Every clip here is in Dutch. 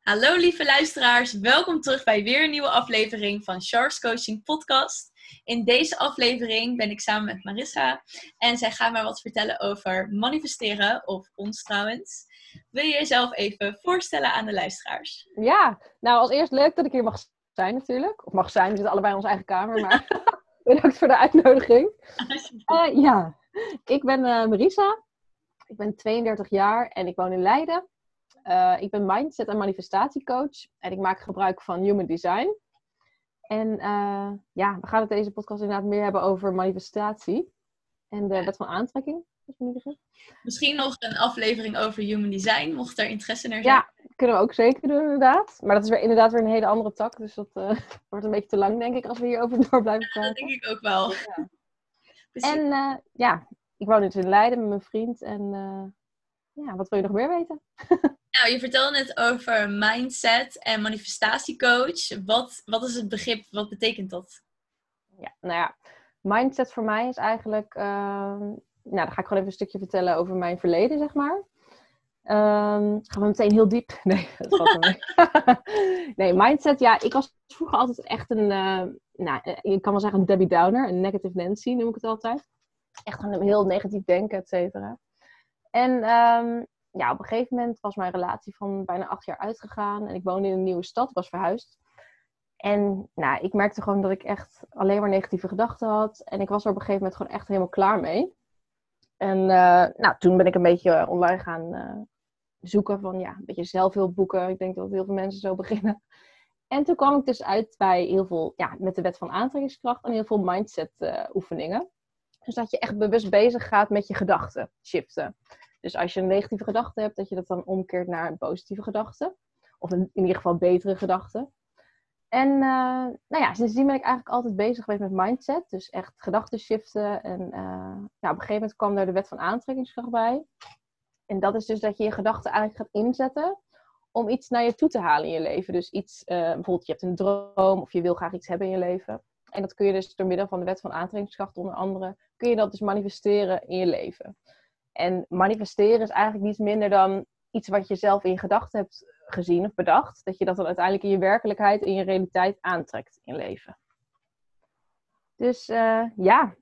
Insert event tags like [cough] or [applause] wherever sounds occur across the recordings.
Hallo lieve luisteraars, welkom terug bij weer een nieuwe aflevering van Sharks Coaching Podcast. In deze aflevering ben ik samen met Marissa en zij gaat mij wat vertellen over manifesteren, of ons trouwens. Wil je jezelf even voorstellen aan de luisteraars? Ja, nou als eerst leuk dat ik hier mag zijn natuurlijk. Of mag zijn, we zitten allebei in onze eigen kamer, maar [laughs] bedankt voor de uitnodiging. Uh, ja, ik ben uh, Marissa, ik ben 32 jaar en ik woon in Leiden. Uh, ik ben mindset- en manifestatiecoach en ik maak gebruik van human design. En uh, ja, we gaan het deze podcast inderdaad meer hebben over manifestatie en de wet van aantrekking. Misschien nog een aflevering over human design, mocht er interesse naar zijn. Ja, kunnen we ook zeker doen inderdaad. Maar dat is weer, inderdaad weer een hele andere tak, dus dat uh, [laughs] wordt een beetje te lang denk ik als we hierover [laughs] door blijven praten. dat denk ik ook wel. Ja. [laughs] En ja, ik woon dus in Leiden met mijn vriend en ja, wat wil je nog meer weten? Nou, je vertelde net over mindset en manifestatiecoach. Wat, wat is het begrip? Wat betekent dat? Ja, nou ja, mindset voor mij is eigenlijk. Uh, nou, dan ga ik gewoon even een stukje vertellen over mijn verleden, zeg maar. Um, gaan we meteen heel diep? [laughs] Nee, dat valt mee. [laughs] nee, mindset, ja, ik was vroeger altijd echt een. Uh, nou, ik kan wel zeggen een Debbie Downer, een negative Nancy noem ik het altijd. Echt een heel negatief denken, et cetera. En um, ja, op een gegeven moment was mijn relatie van bijna acht jaar uitgegaan. En ik woonde in een nieuwe stad, was verhuisd. En nou, ik merkte gewoon dat ik echt alleen maar negatieve gedachten had. En ik was er op een gegeven moment gewoon echt helemaal klaar mee. En uh, nou, toen ben ik een beetje online gaan uh, zoeken van ja, een beetje zelfhulpboeken. Ik denk dat heel veel mensen zo [laughs] beginnen. En toen kwam ik dus uit bij heel veel, ja, met de wet van aantrekkingskracht en heel veel mindset oefeningen. Dus dat je echt bewust bezig gaat met je gedachten shiften. Dus als je een negatieve gedachte hebt, dat je dat dan omkeert naar een positieve gedachte. Of in, in ieder geval betere gedachte. En uh, nou ja, sindsdien ben ik eigenlijk altijd bezig geweest met mindset. Dus echt gedachten shiften. En uh, op een gegeven moment kwam er de wet van aantrekkingskracht bij. En dat is dus dat je je gedachten eigenlijk gaat inzetten om iets naar je toe te halen in je leven. Dus iets, uh, bijvoorbeeld je hebt een droom of je wil graag iets hebben in je leven. En dat kun je dus door middel van de wet van aantrekkingskracht onder andere, kun je dat dus manifesteren in je leven. En manifesteren is eigenlijk niets minder dan iets wat je zelf in je gedachten hebt gezien of bedacht. Dat je dat dan uiteindelijk in je werkelijkheid, in je realiteit aantrekt in leven. Dus uh, ja,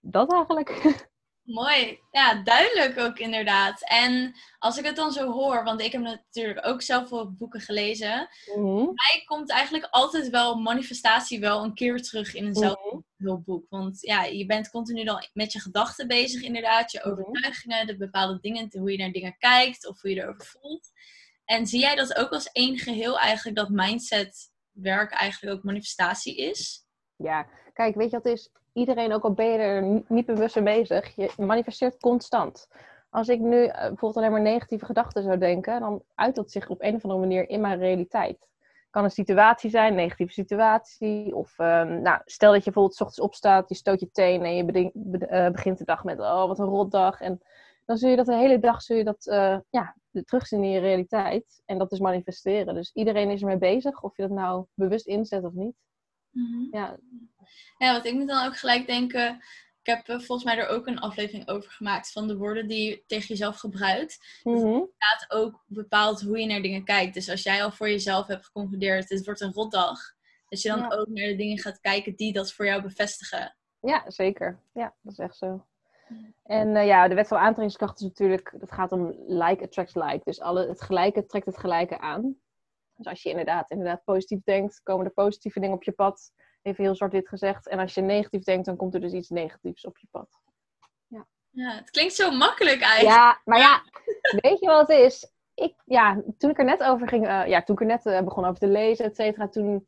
dat eigenlijk. [laughs] Mooi. Ja, duidelijk ook inderdaad. En als ik het dan zo hoor, want ik heb natuurlijk ook zelf veel boeken gelezen. Mm -hmm. Mij komt eigenlijk altijd wel manifestatie wel een keer terug in eenzelfde mm -hmm. Boek. Want ja, je bent continu dan met je gedachten bezig inderdaad. Je overtuigingen, de bepaalde dingen, hoe je naar dingen kijkt of hoe je erover voelt. En zie jij dat ook als één geheel eigenlijk, dat mindset werk eigenlijk ook manifestatie is? Ja, kijk, weet je wat is? Iedereen, ook al ben je er niet bewust mee bezig, je manifesteert constant. Als ik nu uh, bijvoorbeeld alleen maar negatieve gedachten zou denken, dan uit dat zich op een of andere manier in mijn realiteit. Kan een situatie zijn, een negatieve situatie. Of um, nou, stel dat je bijvoorbeeld 's ochtends opstaat, je stoot je teen en je beding, be, uh, begint de dag met, oh wat een rotdag. En dan zul je dat de hele dag zul je dat, uh, ja, terugzien in je realiteit. En dat is manifesteren. Dus iedereen is ermee bezig, of je dat nou bewust inzet of niet. Mm -hmm. Ja. ja, want ik moet dan ook gelijk denken. Ik heb volgens mij er ook een aflevering over gemaakt van de woorden die je tegen jezelf gebruikt. Mm -hmm. Dus inderdaad ook bepaalt hoe je naar dingen kijkt. Dus als jij al voor jezelf hebt geconcludeerd, het wordt een rotdag. Dat je dan ja. ook naar de dingen gaat kijken die dat voor jou bevestigen. Ja, zeker. Ja, dat is echt zo. En uh, ja, de wet van aantrekkingskracht is natuurlijk, dat gaat om like attracts like. Dus alle, het gelijke trekt het gelijke aan. Dus als je inderdaad, inderdaad positief denkt, komen er positieve dingen op je pad. Even heel zwart-wit gezegd. En als je negatief denkt, dan komt er dus iets negatiefs op je pad. Ja, ja het klinkt zo makkelijk eigenlijk. Ja, maar ja, [laughs] weet je wat het is? Ik, ja, toen ik er net over ging, uh, ja, toen ik er net uh, begon over te lezen, et cetera, toen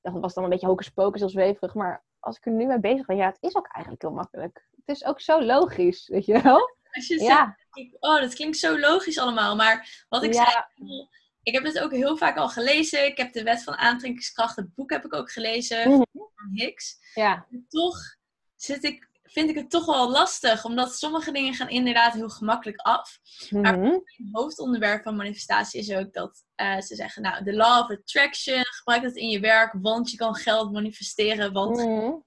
dat was dan een beetje hocus pocus, heel zweverig. Maar als ik er nu mee bezig ben, ja, het is ook eigenlijk heel makkelijk. Het is ook zo logisch, weet je wel? Als je ja. zegt, oh, dat klinkt zo logisch allemaal. Maar wat ik ja. zei, ik heb het ook heel vaak al gelezen. Ik heb de Wet van Aantrekkingskracht, het boek heb ik ook gelezen, mm -hmm. van Hicks. Ja. En toch zit ik, vind ik het toch wel lastig, omdat sommige dingen gaan inderdaad heel gemakkelijk af. Mm -hmm. Maar mijn hoofdonderwerp van manifestatie is ook dat uh, ze zeggen, nou, de law of attraction, gebruik dat in je werk, want je kan geld manifesteren, want... Mm -hmm.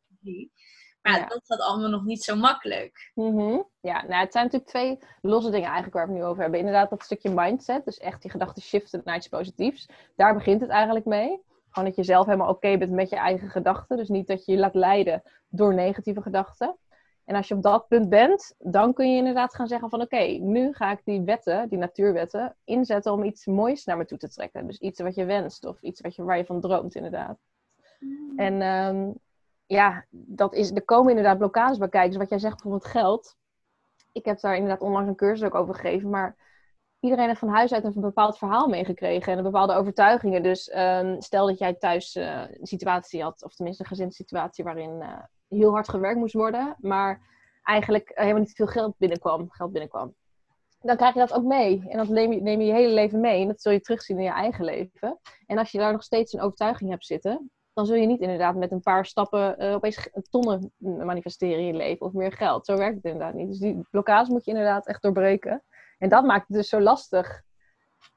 Maar ja, dat gaat allemaal nog niet zo makkelijk. Mm Ja, nou, het zijn natuurlijk twee losse dingen eigenlijk waar we het nu over hebben. Inderdaad, dat stukje mindset. Dus echt die gedachten shiften naar iets positiefs. Daar begint het eigenlijk mee. Gewoon dat je zelf helemaal oké bent met je eigen gedachten. Dus niet dat je je laat leiden door negatieve gedachten. En als je op dat punt bent, dan kun je inderdaad gaan zeggen van oké, nu ga ik die wetten, die natuurwetten, inzetten om iets moois naar me toe te trekken. Dus iets wat je wenst of iets wat je, waar je van droomt inderdaad. Mm. En ehm, ja, dat is, er komen inderdaad blokkades bij kijken. Dus wat jij zegt bijvoorbeeld geld. Ik heb daar inderdaad onlangs een cursus ook over gegeven, maar iedereen heeft van huis uit een bepaald verhaal meegekregen en een bepaalde overtuigingen. Dus ehm, stel dat jij thuis uh, een situatie had, of tenminste een gezinssituatie waarin uh, heel hard gewerkt moest worden, maar eigenlijk helemaal niet veel geld binnenkwam. Geld binnenkwam. Dan krijg je dat ook mee. En dat neem je je hele leven mee. En dat zul je terugzien in je eigen leven. En als je daar nog steeds een overtuiging hebt zitten, dan zul je niet inderdaad met een paar stappen uh, opeens tonnen manifesteren in je leven of meer geld. Zo werkt het inderdaad niet. Dus die blokkades moet je inderdaad echt doorbreken. En dat maakt het dus zo lastig.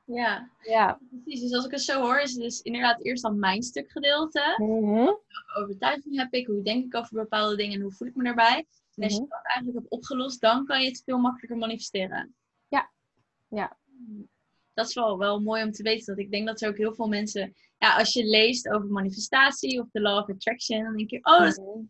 Ja, ja. precies. Dus als ik het zo hoor, is het dus inderdaad eerst dan mijn stuk gedeelte. Mm Welke overtuiging heb ik? Hoe denk ik over bepaalde dingen en hoe voel ik me daarbij? En als je mhm. dat eigenlijk hebt opgelost, dan kan je het veel makkelijker manifesteren. Ja, ja. Dat is wel, wel mooi om te weten. Dat ik denk dat er ook heel veel mensen ja, als je leest over manifestatie of de law of attraction, dan denk je, oh,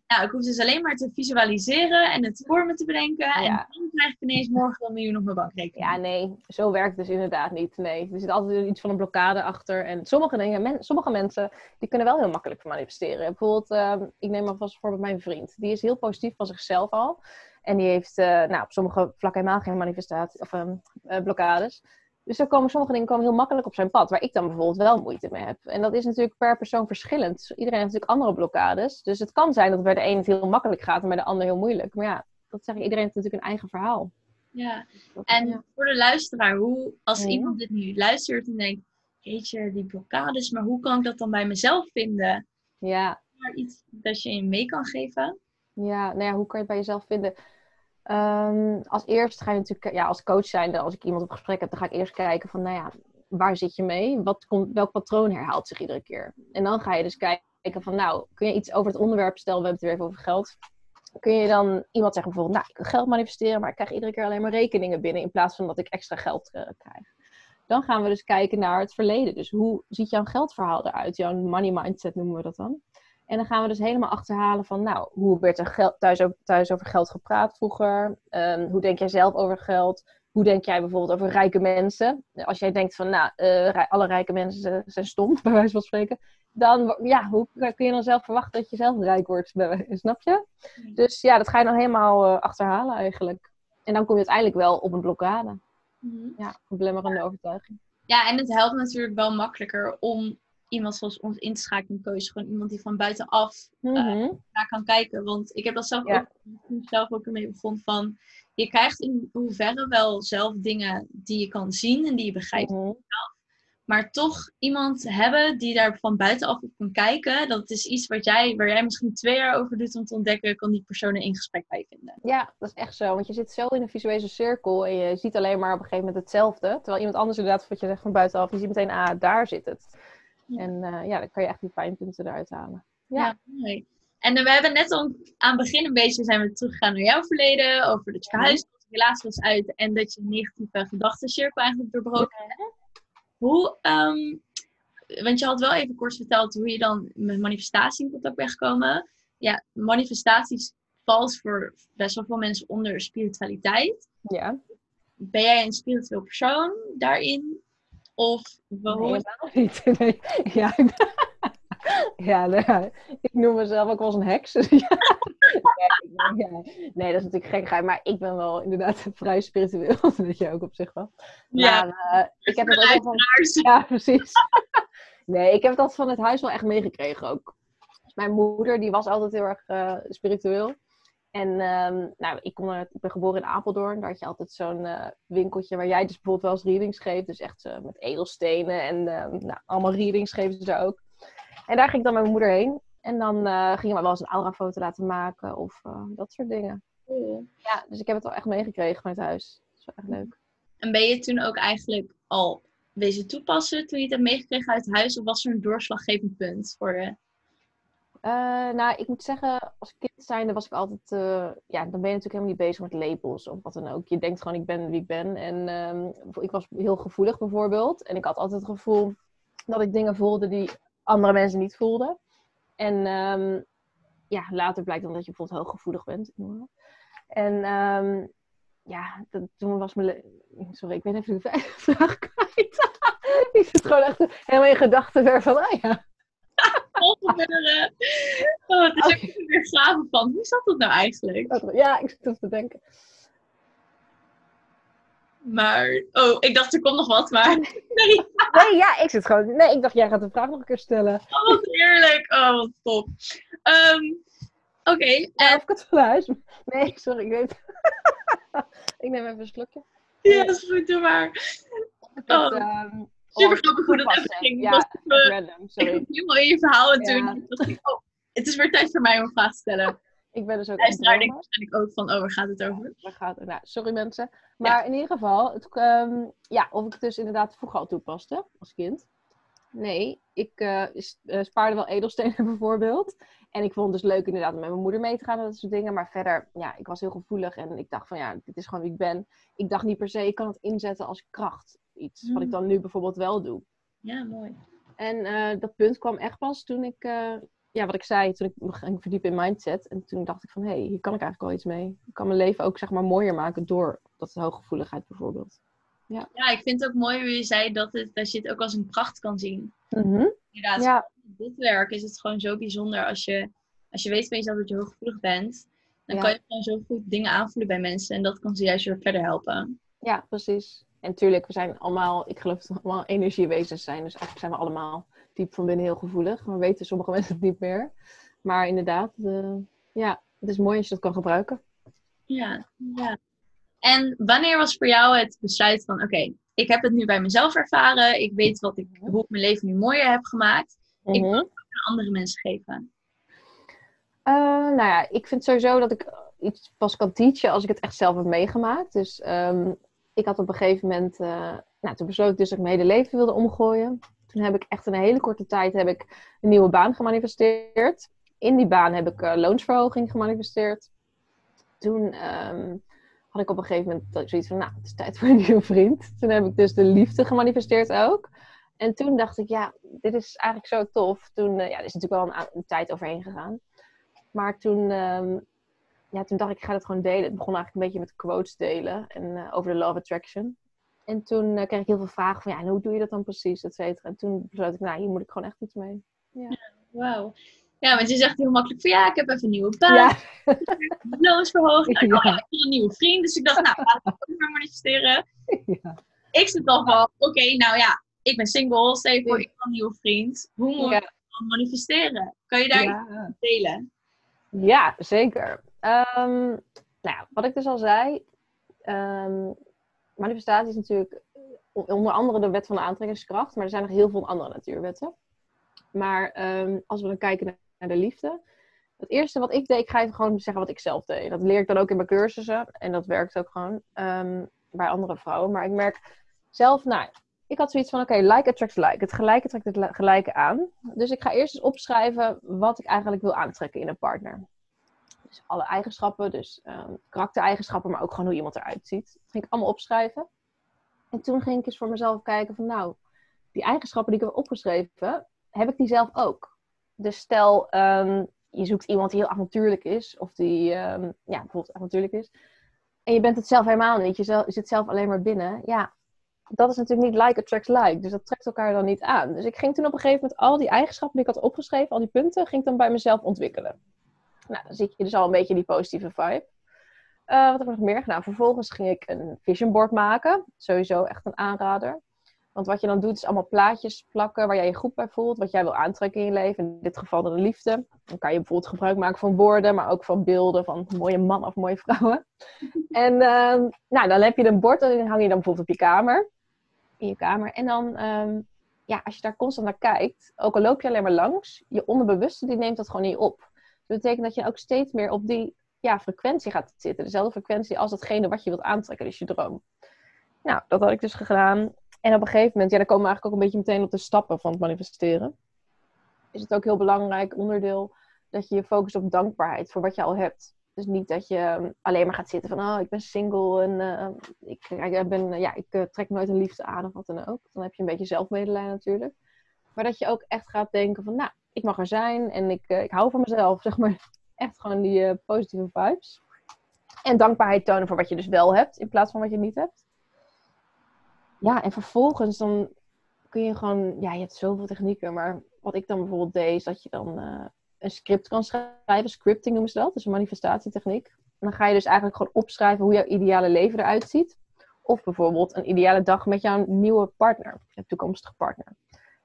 nou, ik hoef dus alleen maar te visualiseren en het voor me te bedenken. En dan krijg ik ineens morgen een miljoen op mijn bankrekening. Ja, nee, zo werkt het dus inderdaad niet. Nee, er zit altijd iets van een blokkade achter. En sommige dingen, sommige mensen, die kunnen wel heel makkelijk manifesteren. Bijvoorbeeld, uh, ik neem maar vast voor mijn vriend. Die is heel positief van zichzelf al. En die heeft uh, nou, op sommige vlakken helemaal geen manifestatie of uh, blokkades. Dus er komen sommige dingen komen heel makkelijk op zijn pad, waar ik dan bijvoorbeeld wel moeite mee heb. En dat is natuurlijk per persoon verschillend. Dus iedereen heeft natuurlijk andere blokkades. Dus het kan zijn dat bij de een het heel makkelijk gaat en bij de ander heel moeilijk. Maar ja, dat zeg ik, iedereen heeft natuurlijk een eigen verhaal. Ja, en voor de luisteraar, hoe, als iemand dit nu luistert en denkt, je die blokkades, maar hoe kan ik dat dan bij mezelf vinden? Ja. Is er iets dat je in mee kan geven? Ja, nou ja, hoe kan je het bij jezelf vinden? Um, als eerst ga je natuurlijk, ja, als coach zijnde, als ik iemand op gesprek heb, dan ga ik eerst kijken van, nou ja, waar zit je mee? Wat komt, welk patroon herhaalt zich iedere keer? En dan ga je dus kijken van, nou, kun je iets over het onderwerp stellen? We hebben het weer even over geld. Kun je dan iemand zeggen bijvoorbeeld, nou, ik wil geld manifesteren, maar ik krijg iedere keer alleen maar rekeningen binnen in plaats van dat ik extra geld uh, krijg. Dan gaan we dus kijken naar het verleden. Dus hoe ziet jouw geldverhaal eruit? Jouw money mindset noemen we dat dan. En dan gaan we dus helemaal achterhalen van, nou, hoe werd er geld, thuis, over, thuis over geld gepraat vroeger? Um, hoe denk jij zelf over geld? Hoe denk jij bijvoorbeeld over rijke mensen? Als jij denkt van, nou, uh, alle rijke mensen zijn stom, [laughs] bij wijze van spreken. Dan, ja, hoe kun je dan zelf verwachten dat je zelf rijk wordt? [laughs] Snap je? Dus ja, dat ga je dan helemaal uh, achterhalen eigenlijk. En dan kom je uiteindelijk wel op een blokkade. Mm -hmm. Ja, een belemmerende overtuiging. Ja, en het helpt natuurlijk wel makkelijker om iemand zoals ons in te schakelen keuze. Gewoon iemand die van buitenaf mm naar kan kijken. Want ik heb dat zelf ook, zelf ook ermee begonnen van... Je krijgt in hoeverre wel zelf dingen die je kan zien en die je begrijpt. Mhm. Maar toch iemand hebben die daar van buitenaf op kan kijken. Dat is iets wat jij, waar jij misschien twee jaar over doet om te ontdekken. Kan die persoon in gesprek bij vinden. Ja, dat is echt zo. Want je zit zo in een visuele cirkel. En je ziet alleen maar op een gegeven moment hetzelfde. Terwijl iemand anders inderdaad, wat je zegt van buitenaf. Je ziet meteen, ah, daar zit het. En uh, ja, dan kan je echt die pijnpunten eruit halen. Ja, mooi. En uh, we hebben net al aan het begin een beetje zijn we teruggegaan naar jouw verleden. Over dat je verhuisd was, relatie was uit. En dat je een negatieve gedachtencirkel eigenlijk doorbroken hebt. Hoe, um, want je had wel even kort verteld hoe je dan met manifestatie in contact bent gekomen. Ja, manifestaties valt voor best wel veel mensen onder spiritualiteit. Ja. Ben jij een spiritueel persoon daarin? Of waarom? niet. [laughs] Nee. Ja, [laughs] ja, nou ik noem mezelf ook wel eens een heks. [laughs] ja. Nee, dat is natuurlijk gek. Maar ik ben wel inderdaad vrij spiritueel. Dat weet je ook op zich wel. Maar uh, ik heb het ook van... Ja, precies. nee, ik heb altijd van het huis wel echt meegekregen ook. Mijn moeder die was altijd heel erg uh, spiritueel. En um, nou, ik, kom ik ben geboren in Apeldoorn. Daar had je altijd zo'n uh, winkeltje waar jij dus bijvoorbeeld wel eens readings geeft. Dus echt uh, met edelstenen en uh, nou, allemaal readings geven ze daar ook. En daar ging ik dan met mijn moeder heen. En dan uh, ging je me wel eens een aura-foto laten maken of dat soort dingen. Ja, dus ik heb het wel echt meegekregen vanuit huis. Dat is wel echt leuk. En ben je toen ook eigenlijk al wezen toepassen toen je het hebt meegekregen uit huis? Of was er een doorslaggevend punt voor je? Uh, nou, ik moet zeggen, als kind zijnde was ik altijd... Uh, ja, dan ben je natuurlijk helemaal niet bezig met labels of wat dan ook. Je denkt gewoon, ik ben wie ik ben. En um, ik was heel gevoelig bijvoorbeeld. En ik had altijd het gevoel dat ik dingen voelde die andere mensen niet voelden. En um, ja, later blijkt dan dat je bijvoorbeeld hooggevoelig bent. En um, ja, dat, toen was mijn... Sorry, ik ben even de [laughs] vraag kwijt. [laughs] ik zit gewoon echt helemaal in gedachten weer van, ah ja Oh, het is okay. ook weer gaven van. Hoe zat dat nou eigenlijk? Ja, ik zit te denken. Maar, oh, ik dacht er komt nog wat, maar [laughs] nee. Nee, ja, ik zit gewoon... Nee, ik dacht jij gaat de vraag nog een keer stellen. Oh, wat heerlijk. Oh, wat top. Um, Oké. Okay, ja, en... Of ik het van huis... Nee, sorry, ik weet... [laughs] ik neem even een slokje. Ja, dat is goed, doe maar. Oh. Het, um, Super grappig hoe dat even ging. Ja, was even, random, sorry. Ik helemaal in je verhaal en toen dacht ik, oh, het is weer tijd voor mij om een vraag te stellen. Ik ben dus ook daar denk waarschijnlijk ook van, oh, waar gaat het over? Waar gaat? Nou, sorry mensen. Maar in ieder geval, het, um, ja, of ik het dus inderdaad vroeger al toepaste als kind. Nee, ik uh, spaarde wel edelstenen [laughs] bijvoorbeeld. En ik vond het dus leuk inderdaad om met mijn moeder mee te gaan en dat soort dingen. Maar verder, ja, ik was heel gevoelig en ik dacht van ja, dit is gewoon wie ik ben. Ik dacht niet per se, ik kan het inzetten als kracht iets. Wat ik mm. dan nu bijvoorbeeld wel doe. Ja, mooi. En uh, dat punt kwam echt pas toen ik, uh, ja, wat ik zei, toen ik me ging verdiepen in mindset. En toen dacht ik van, hé, hey, hier kan ik eigenlijk wel iets mee. Ik kan mijn leven ook, zeg maar, mooier maken door dat hooggevoeligheid bijvoorbeeld. Ja. ja, ik vind het ook mooi hoe je zei dat, het, dat je het ook als een kracht kan zien. Mm -hmm. Inderdaad, ja. dit werk is het gewoon zo bijzonder als je, als je weet van jezelf dat je hooggevoelig bent. Dan kan je gewoon zo goed dingen aanvoelen bij mensen. En dat kan ze juist weer verder helpen. Ja, precies. En natuurlijk, we zijn allemaal, ik geloof dat we allemaal energiewezens zijn. Dus eigenlijk zijn we allemaal diep van binnen heel gevoelig. Maar weten sommige [laughs] mensen het niet meer. Maar inderdaad, ja, het is mooi als je dat kan gebruiken. Ja, ja. En wanneer was voor jou het besluit van, oké, ik heb het nu bij mezelf ervaren. Ik weet wat ik, hoe ik mijn leven nu mooier heb gemaakt. Ik wil mhm. het aan andere mensen geven. Uh, nou ja, ik vind sowieso dat ik iets pas kan teachen als ik het echt zelf heb meegemaakt. Dus um, ik had op een gegeven moment, uh, nou, toen besloot ik dus dat ik mijn hele leven wilde omgooien. Toen heb ik echt in een hele korte tijd heb ik een nieuwe baan gemanifesteerd. In die baan heb ik uh, loonsverhoging gemanifesteerd. Toen um, had ik op een gegeven moment zoiets van, nou, het is tijd voor een nieuwe vriend. Toen heb ik dus de liefde gemanifesteerd ook. En toen dacht ik, ja, dit is eigenlijk zo tof. Toen, uh, ja, is natuurlijk wel een, tijd overheen gegaan. Maar toen um, ja, toen dacht ik, ik ga het gewoon delen. Het begon eigenlijk een beetje met quotes delen en uh, over de law of attraction. En toen uh, kreeg ik heel veel vragen van, ja, en hoe doe je dat dan precies, et cetera. En toen besloot ik, nou, hier moet ik gewoon echt iets mee. Ja, ja wauw. Ja, want je zegt heel makkelijk van, ja, ik heb even een nieuwe baan. Ja. Loonsverhoging. Nou, ik heb een nieuwe vriend. Dus ik dacht, nou, laat ik ook maar manifesteren. Ja. Ik zit al van, oké, nou ja, ik ben single. Stel voor, ik heb een nieuwe vriend. Hoe moet ik dan manifesteren? Kan je daar iets delen? Ja, zeker. Um, nou wat ik dus al zei, um, manifestatie is natuurlijk onder andere de wet van de aantrekkingskracht, maar er zijn nog heel veel andere natuurwetten. Maar um, als we dan kijken naar de liefde, het eerste wat ik deed, ik ga even gewoon zeggen wat ik zelf deed. Dat leer ik dan ook in mijn cursussen en dat werkt ook gewoon bij andere vrouwen. Maar ik merk zelf, nou, ik had zoiets van, oké, like attracts like. Het gelijke trekt het gelijke aan. Dus ik ga eerst eens opschrijven wat ik eigenlijk wil aantrekken in een partner. Dus alle eigenschappen, dus um, karaktereigenschappen, maar ook gewoon hoe iemand eruit ziet. Dat ging ik allemaal opschrijven. En toen ging ik eens voor mezelf kijken van nou, die eigenschappen die ik heb opgeschreven, heb ik die zelf ook? Dus stel, um, je zoekt iemand die heel avontuurlijk is, of die um, ja, bijvoorbeeld avontuurlijk is, en je bent het zelf helemaal niet, je, je zit zelf alleen maar binnen. Ja, dat is natuurlijk niet like attracts like, dus dat trekt elkaar dan niet aan. Dus ik ging toen op een gegeven moment al die eigenschappen die ik had opgeschreven, al die punten, ging ik dan bij mezelf ontwikkelen. Nou, dan zie je dus al een beetje die positieve vibe. Uh, wat heb ik nog meer gedaan? Vervolgens ging ik een vision board maken. Sowieso echt een aanrader. Want wat je dan doet is allemaal plaatjes plakken waar jij je goed bij voelt. Wat jij wil aantrekken in je leven. In dit geval de liefde. Dan kan je bijvoorbeeld gebruik maken van woorden, maar ook van beelden van mooie mannen of mooie vrouwen. [laughs] en uh, nou, dan heb je een bord en dan hang je dan bijvoorbeeld op je kamer. In je kamer. En dan, um, ja, als je daar constant naar kijkt, ook al loop je alleen maar langs, je onderbewuste die neemt dat gewoon niet op. Dat betekent dat je ook steeds meer op die ja, frequentie gaat zitten. Dezelfde frequentie als datgene wat je wilt aantrekken, dus je droom. Nou, dat had ik dus gedaan. En op een gegeven moment, ja, dan komen we eigenlijk ook een beetje meteen op de stappen van het manifesteren. Is het ook heel belangrijk onderdeel dat je je focust op dankbaarheid voor wat je al hebt. Dus niet dat je ehm, alleen maar gaat zitten van, oh, ik ben single en uh, ik, ik, ben, ja, ik uh, trek nooit een liefde aan of wat dan ook. Dan heb je een beetje zelfmedelijden natuurlijk. Maar dat je ook echt gaat denken van, nou, ik mag er zijn en ik, uh, ik hou van mezelf, zeg maar. [laughs] Echt gewoon die positieve vibes. En dankbaarheid tonen voor wat je dus wel hebt, in plaats van wat je niet hebt. Ja, en vervolgens dan kun je gewoon, ja, je hebt zoveel technieken, maar wat ik dan bijvoorbeeld deed, is dat je dan een script kan schrijven. Scripting noemen ze dat, dus een manifestatietechniek. En dan ga je dus eigenlijk gewoon opschrijven hoe jouw ideale leven eruit ziet. Of bijvoorbeeld een ideale dag met jouw nieuwe partner, je toekomstige partner.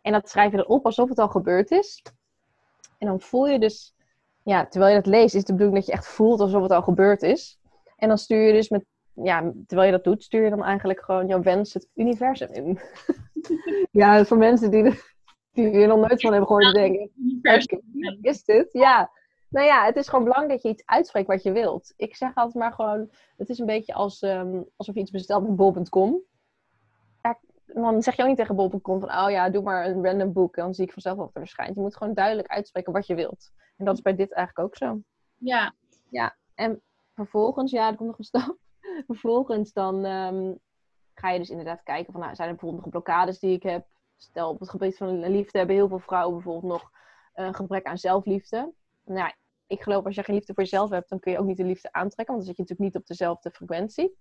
En dat schrijf je dan op alsof het al gebeurd is. En dan voel je dus, ja, terwijl je dat leest, is de bedoeling dat je echt voelt alsof het al gebeurd is. En dan stuur je dus met, ja, terwijl je dat doet, stuur je dan eigenlijk gewoon jouw wens het universum in. [laughs] ja, voor mensen die, die er nog nooit van hebben gehoord, denken: is dit? Ja. Nou ja, het is gewoon belangrijk dat je iets uitspreekt wat je wilt. Ik zeg altijd maar gewoon: het is een beetje als, um, alsof je iets bestelt bij bol.com. dan zeg je ook niet tegen bol.com van: oh ja, doe maar een random boek, dan zie ik vanzelf wat er verschijnt. Je moet gewoon duidelijk uitspreken wat je wilt. En dat is bij dit eigenlijk ook zo. Ja. Ja, en vervolgens, ja, er komt nog een stap. [laughs] vervolgens dan um, ga je dus inderdaad kijken van, nou, zijn er bijvoorbeeld nog blokkades die ik heb? Stel, op het gebied van liefde hebben heel veel vrouwen bijvoorbeeld nog een gebrek aan zelfliefde. Nou, ik geloof als je geen liefde voor jezelf hebt, dan kun je ook niet de liefde aantrekken, want dan zit je natuurlijk niet op dezelfde frequentie.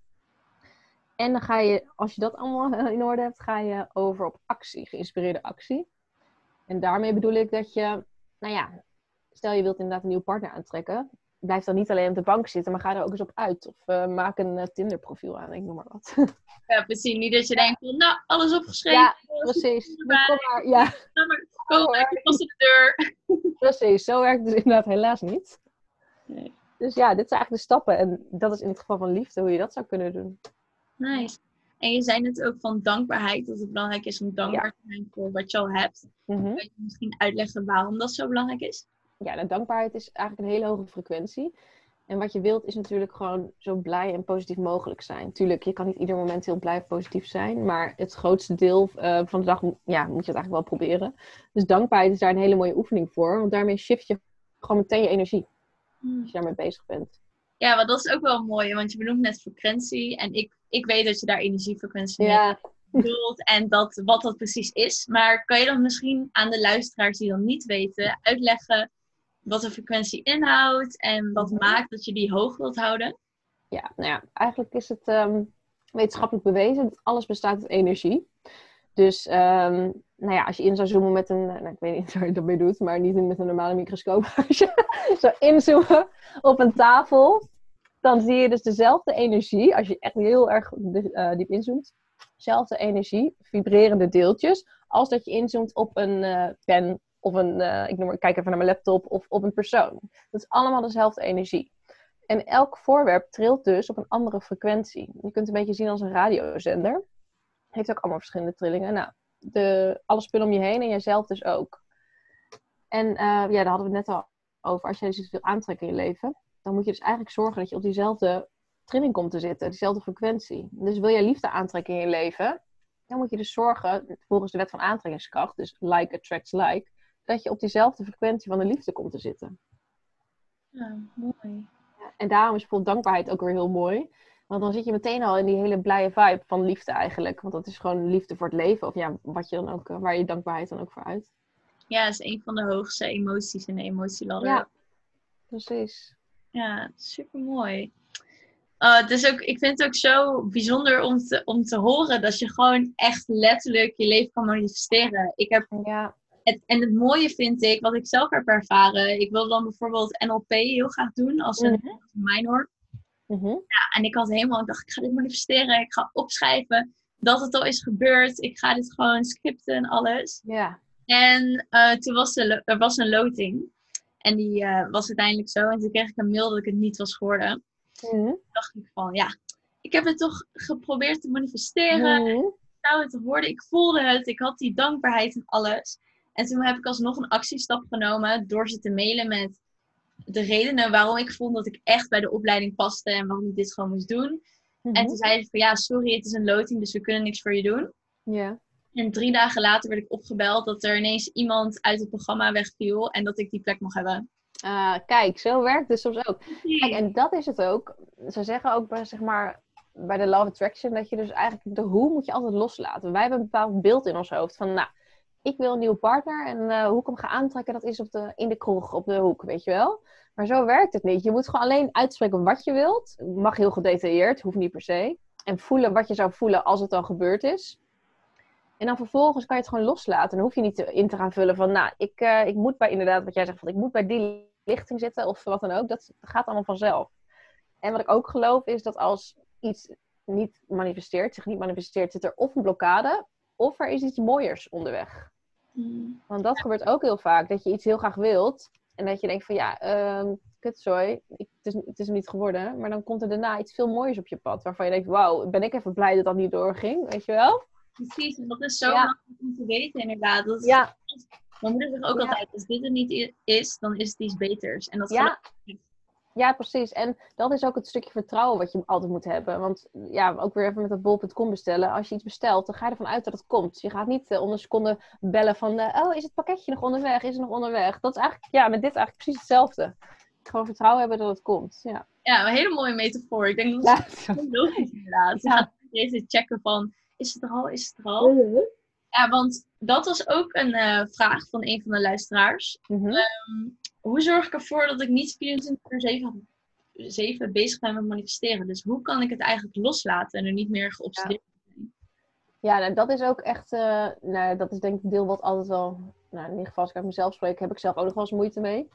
En dan ga je, als je dat allemaal [laughs] in orde hebt, ga je over op actie, geïnspireerde actie. En daarmee bedoel ik dat je, nou ja, stel je wilt inderdaad een nieuwe partner aantrekken, blijf dan niet alleen op de bank zitten, maar ga er ook eens op uit. Of uh, maak een uh, Tinder-profiel aan, ik noem maar wat. [laughs] Ja, precies. Niet dat je denkt van, nou, alles opgeschreven. Ja, precies. Kom maar, ja. Kom maar, kom maar, de deur. [laughs] Precies, zo werkt het dus inderdaad helaas niet. Nee. Dus ja, dit zijn eigenlijk de stappen. En dat is in het geval van liefde, hoe je dat zou kunnen doen. Nice. En je zei net ook van dankbaarheid, dat het belangrijk is om dankbaar te zijn voor wat je al hebt. Mm -hmm. Kan je misschien uitleggen waarom dat zo belangrijk is? ja, de dankbaarheid is eigenlijk een hele hoge frequentie. En wat je wilt is natuurlijk gewoon zo blij en positief mogelijk zijn. Tuurlijk, je kan niet ieder moment heel blij en positief zijn. Maar het grootste deel uh, van de dag ja, moet je het eigenlijk wel proberen. Dus dankbaarheid is daar een hele mooie oefening voor. Want daarmee shift je gewoon meteen je energie. Hmm. Als je daarmee bezig bent. Ja, want dat is ook wel mooi. Want je benoemt net frequentie. En ik, ik weet dat je daar energiefrequentie mee ja. bedoelt. En dat, wat dat precies is. Maar kan je dan misschien aan de luisteraars die dan niet weten uitleggen wat de frequentie inhoudt en wat mhm. maakt dat je die hoog wilt houden? Ja, nou ja, eigenlijk is het ehm, wetenschappelijk bewezen dat alles bestaat uit energie. Dus um, nou ja, als je in zou zoomen met een, nou, ik weet niet [laughs] waar je dat mee doet, maar niet met een normale microscoop. [laughs] Als je zou inzoomen op een tafel, dan zie je dus dezelfde energie, als je echt heel erg uh, diep inzoomt, dezelfde energie, vibrerende deeltjes, als dat je inzoomt op een uh, pen of een, uh, ik, noem, ik kijk even naar mijn laptop, of op een persoon. Dat is allemaal dezelfde energie. En elk voorwerp trilt dus op een andere frequentie. Je kunt het een beetje zien als een radiozender. Heeft ook allemaal verschillende trillingen. Nou, de, alle spullen om je heen en jezelf dus ook. En uh, ja, daar hadden we het net al over. Als je dus iets wil aantrekken in je leven, dan moet je dus eigenlijk zorgen dat je op diezelfde trilling komt te zitten, diezelfde frequentie. Dus wil je liefde aantrekken in je leven, dan moet je dus zorgen, volgens de wet van aantrekkingskracht, dus like attracts like, dat je op diezelfde frequentie van de liefde komt te zitten. Ja, mooi. En daarom is bijvoorbeeld dankbaarheid ook weer heel mooi. Want dan zit je meteen al in die hele blije vibe van liefde eigenlijk. Want dat is gewoon liefde voor het leven. Of ja, wat je dan ook, waar je dankbaarheid dan ook voor uit. Ja, dat is een van de hoogste emoties in de emotieladder. Ja, precies. Ja, super mooi. Uh, dus ook, ik vind het ook zo bijzonder om te, om te horen dat je gewoon echt letterlijk je leven kan manifesteren. Ik heb ja en het mooie vind ik, wat ik zelf heb ervaren, ik wilde dan bijvoorbeeld NLP heel graag doen als een mm minor. Mhm. ja, en ik had helemaal, ik dacht, ik ga dit manifesteren, ik ga opschrijven dat het al is gebeurd, ik ga dit gewoon scripten en alles. Ja. En uh, toen was er, er was een loting. En die uh, was uiteindelijk zo. En toen kreeg ik een mail dat ik het niet was geworden. Mm Toen dacht ik van, ja, ik heb het toch geprobeerd te manifesteren. Mm zou het worden. Ik voelde het. Ik had die dankbaarheid en alles. En toen heb ik alsnog een actiestap genomen door ze te mailen met de redenen waarom ik vond dat ik echt bij de opleiding paste en waarom ik dit gewoon moest doen. En mhm. toen zei ze van ja, sorry, het is een loting, dus we kunnen niks voor je doen. Ja. En drie dagen later werd ik opgebeld dat er ineens iemand uit het programma wegviel en dat ik die plek mocht hebben. Uh, kijk, zo werkt het soms ook. Kijk, en dat is het ook. Ze zeggen ook bij, zeg maar, bij de Love Attraction dat je dus eigenlijk de hoe moet je altijd loslaten. Wij hebben een bepaald beeld in ons hoofd van, nou, ik wil een nieuwe partner en uh, hoe ik hem ga aantrekken, dat is op de, in de kroeg, op de hoek, weet je wel. Maar zo werkt het niet. Je moet gewoon alleen uitspreken wat je wilt. Mag heel gedetailleerd, hoeft niet per se. En voelen wat je zou voelen als het al gebeurd is. En dan vervolgens kan je het gewoon loslaten. Dan hoef je niet in te gaan vullen van, nou, ik, uh, ik moet bij inderdaad, wat jij zegt, van ik moet bij die lichting zitten of wat dan ook. Dat gaat allemaal vanzelf. En wat ik ook geloof is dat als iets niet manifesteert, zich niet manifesteert, zit er of een blokkade of er is iets mooiers onderweg. Mm. Want dat gebeurt ook heel vaak, dat je iets heel graag wilt en dat je denkt van ja, uh, kutzooi, het is, het is niet geworden. Maar dan komt er daarna iets veel mooiers op je pad, waarvan je denkt, wauw, ben ik even blij dat dat niet doorging, weet je wel? Precies, en dat is zo ja. om te weten inderdaad. Dat is, ja. Mijn moeder zegt ook altijd, als dit er niet is, dan is het iets beters. En dat ja. Ja, precies. En dat is ook het stukje vertrouwen wat je altijd moet hebben. Want ja, ook weer even met dat bol.com bestellen. Als je iets bestelt, dan ga je ervan uit dat het komt. Je gaat niet uh, onder een seconde bellen van... Uh, oh, is het pakketje nog onderweg? Is het nog onderweg? Dat is eigenlijk, ja, met dit eigenlijk precies hetzelfde. Gewoon vertrouwen hebben dat het komt. Ja, ja een hele mooie metafoor. Ik denk dat het ja. logisch inderdaad. Je gaat deze checken van... Is het er al? Is het er al? Mhm. Ja, want dat was ook een uh, vraag van een van de luisteraars. Mm -hmm. um, hoe zorg ik ervoor dat ik niet 24 uur 7, 7 bezig ben met manifesteren? Dus hoe kan ik het eigenlijk loslaten en er niet meer geobsedeerd zijn? Ja, nou, dat is ook echt, uh, nou, dat is denk ik deel wat altijd wel, nou, in ieder geval als ik uit mezelf spreek, heb ik zelf ook nog wel eens moeite mee.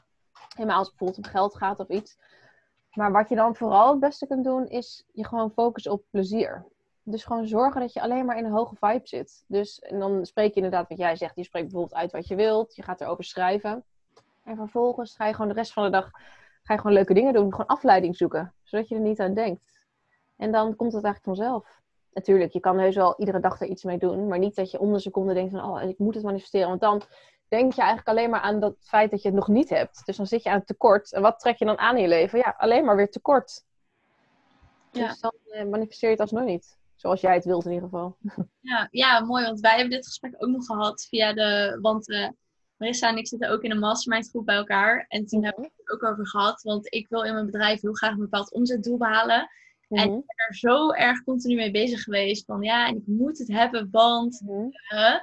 Helemaal als het bijvoorbeeld om geld gaat of iets. Maar wat je dan vooral het beste kunt doen, is je gewoon focussen op plezier. Dus gewoon zorgen dat je alleen maar in een hoge vibe zit. Dus en dan spreek je inderdaad wat jij zegt. Je spreekt bijvoorbeeld uit wat je wilt. Je gaat erover schrijven. En vervolgens ga je gewoon de rest van de dag ga je gewoon leuke dingen doen. Gewoon afleiding zoeken. Zodat je er niet aan denkt. En dan komt het eigenlijk vanzelf. Natuurlijk, je kan heus wel iedere dag er iets mee doen. Maar niet dat je om de seconde denkt van... Oh, ik moet het manifesteren. Want dan denk je eigenlijk alleen maar aan dat feit dat je het nog niet hebt. Dus dan zit je aan het tekort. En wat trek je dan aan in je leven? Ja, alleen maar weer tekort. Ja. Dus dan eh, manifesteer je het alsnog niet. Zoals jij het wilt in ieder geval. Ja, ja, mooi. Want wij hebben dit gesprek ook nog gehad via de... Want uh, Marissa en ik zitten ook in een mastermind groep bij elkaar. En toen hebben we het ook over gehad. Want ik wil in mijn bedrijf heel graag een bepaald omzetdoel behalen. En ik ben er zo erg continu mee bezig geweest. Van ja, en ik moet het hebben, want... Uh,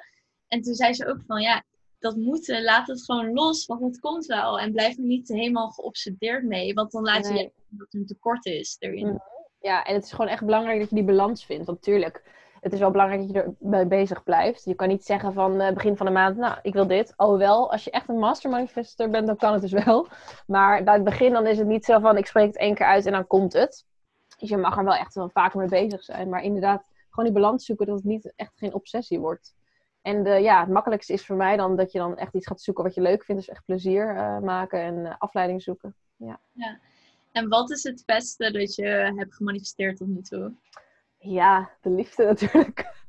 en toen zei ze ook van ja, dat moeten, laat het gewoon los, want het komt wel. En blijf er niet helemaal geobsedeerd mee, want dan laat je dat er een tekort is erin. Ja, en het is gewoon echt belangrijk dat je die balans vindt. Want natuurlijk, het is wel belangrijk dat je erbij bezig blijft. Je kan niet zeggen van uh, begin van de maand, nou, ik wil dit. Alhoewel, als je echt een master manifester bent, dan kan het dus wel. Maar bij het begin dan is het niet zo van, ik spreek het één keer uit en dan komt het. Dus je mag er wel echt wel vaker mee bezig zijn. Maar inderdaad, gewoon die balans zoeken, dat het niet echt geen obsessie wordt. En ja, het makkelijkste is voor mij dan dat je dan echt iets gaat zoeken wat je leuk vindt. Dus echt plezier uh, maken en uh, afleiding zoeken. Ja. ja. En wat is het beste dat je hebt gemanifesteerd tot nu toe? Ja, de liefde natuurlijk. [laughs]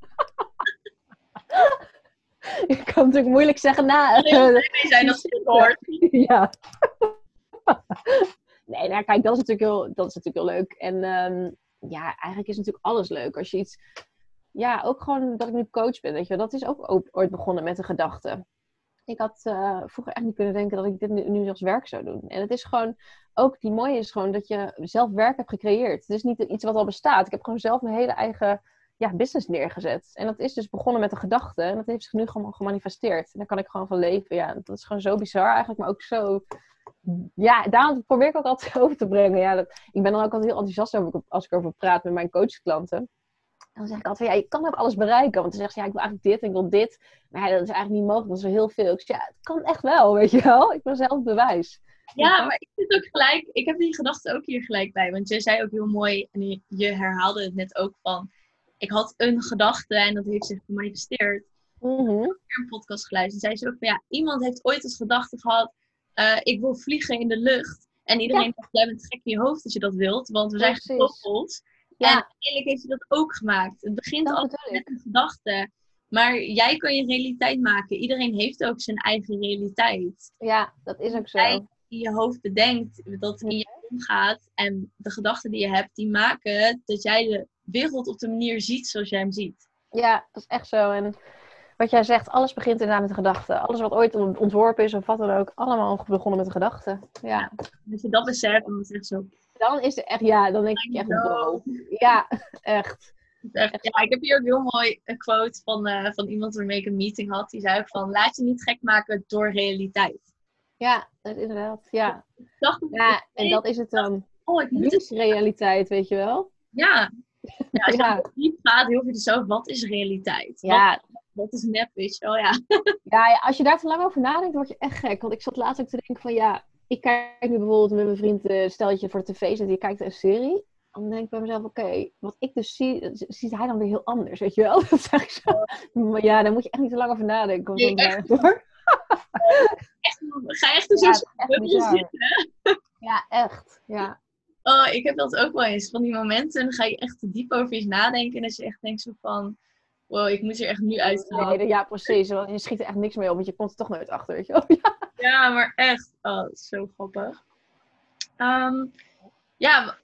Je kan natuurlijk moeilijk zeggen na. Nee, zijn als je hoort. Ja. [laughs] [laughs] Nee, nou kijk, dat is natuurlijk heel, dat is natuurlijk heel leuk. En um, ja, eigenlijk is natuurlijk alles leuk. Als je iets... Ja, ook gewoon dat ik nu coach ben, weet je wel. Dat is ook ooit begonnen met een gedachte ik had uh, vroeger echt niet kunnen denken dat ik dit nu, nu als werk zou doen. En het is gewoon, ook die mooie is gewoon dat je zelf werk hebt gecreëerd. Het is niet iets wat al bestaat. Ik heb gewoon zelf mijn hele eigen ja, business neergezet. En dat is dus begonnen met een gedachte. En dat heeft zich nu gewoon gemanifesteerd. En daar kan ik gewoon van leven. Ja, dat is gewoon zo bizar eigenlijk, maar ook zo... Ja, daarom probeer ik ook altijd [laughs] over te brengen. Ja, dat, ik ben dan ook altijd heel enthousiast over als ik over praat met mijn coachklanten dan zeg ik altijd, ja, je kan ook alles bereiken. Want dan zegt ze, ja, ik wil eigenlijk dit en ik wil dit. Maar ja, dat is eigenlijk niet mogelijk, dat is wel heel veel. Ik zeg, ja, het kan echt wel, weet je wel. Ik ben zelf bewijs. Ja, maar ik zit ook gelijk, ik heb die gedachte ook hier gelijk bij. Want je zei ook heel mooi, en je herhaalde het net ook van, ik had een gedachte en dat heeft zich gemanifesteerd. Mm -hmm. Ik heb een podcast geluisterd en zei ze ook van, ja, iemand heeft ooit als gedachte gehad, uh, ik wil vliegen in de lucht. En iedereen ja. dacht, jij bent gek in je hoofd als je dat wilt, want we zijn gekoppeld. Ja. En uiteindelijk heeft hij dat ook gemaakt. Het begint altijd met een gedachte. Maar jij kan je realiteit maken. Iedereen heeft ook zijn eigen realiteit. Ja, dat is ook zo. Die je hoofd bedenkt, dat in je omgaat. En de gedachten die je hebt, die maken dat jij de wereld op de manier ziet zoals jij hem ziet. Ja, dat is echt zo. En wat jij zegt, alles begint inderdaad met de gedachte. Alles wat ooit ontworpen is of wat dan ook, allemaal begonnen met de gedachte. Ja. Als je dat beseft, dan is het echt zo. Dan is het echt, ja, dan denk ik echt, wow. Ja, [laughs] echt. echt. Ja, ik heb hier ook heel mooi een quote van, uh, van iemand waarmee ik een meeting had. Die zei ook van, laat je niet gek maken door realiteit. Ja, inderdaad, ja. ja, en dat is het dan. Oh, ik moet realiteit, weet je wel? Ja. [laughs] ja als je ja. diep gaat, heel veel zo, wat is realiteit? Ja. Wat, is nep, weet je wel, ja. ja. Ja, als je daar te lang over nadenkt, word je echt gek. Want ik zat laatst ook te denken van, ja, ik kijk nu bijvoorbeeld met mijn vriend, uh, stel dat je voor de tv zit, je kijkt een serie. Dan denk ik bij mezelf, oké, wat ik dus zie, ziet hij dan weer heel anders, weet je wel? [laughs] Dat zeg ik zo. Maar ja, daar moet je echt niet te lang over nadenken. Nee, echt. Door. [laughs] echt, ga echt in zo'n ja, zitten. Ja, echt. Ja. Oh, ik heb dat ook wel eens. Van die momenten, dan ga je echt te diep over iets nadenken. En dat je echt denkt zo van, wow, ik moet er echt nu uit Nee, ja, precies. Want je schiet er echt niks mee op, want je komt er toch nooit achter, weet je wel. [laughs] Ja, ja maar echt. Oh, zo grappig. Um, ja,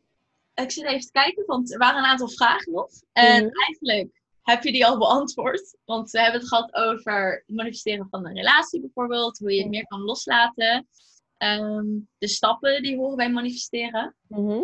ik zit even te kijken, want er waren een aantal vragen nog. En mhm. eigenlijk heb je die al beantwoord. Want we hebben het gehad over het manifesteren van een relatie bijvoorbeeld. Hoe je het meer kan loslaten. Ehm, de stappen die horen bij manifesteren. Mhm.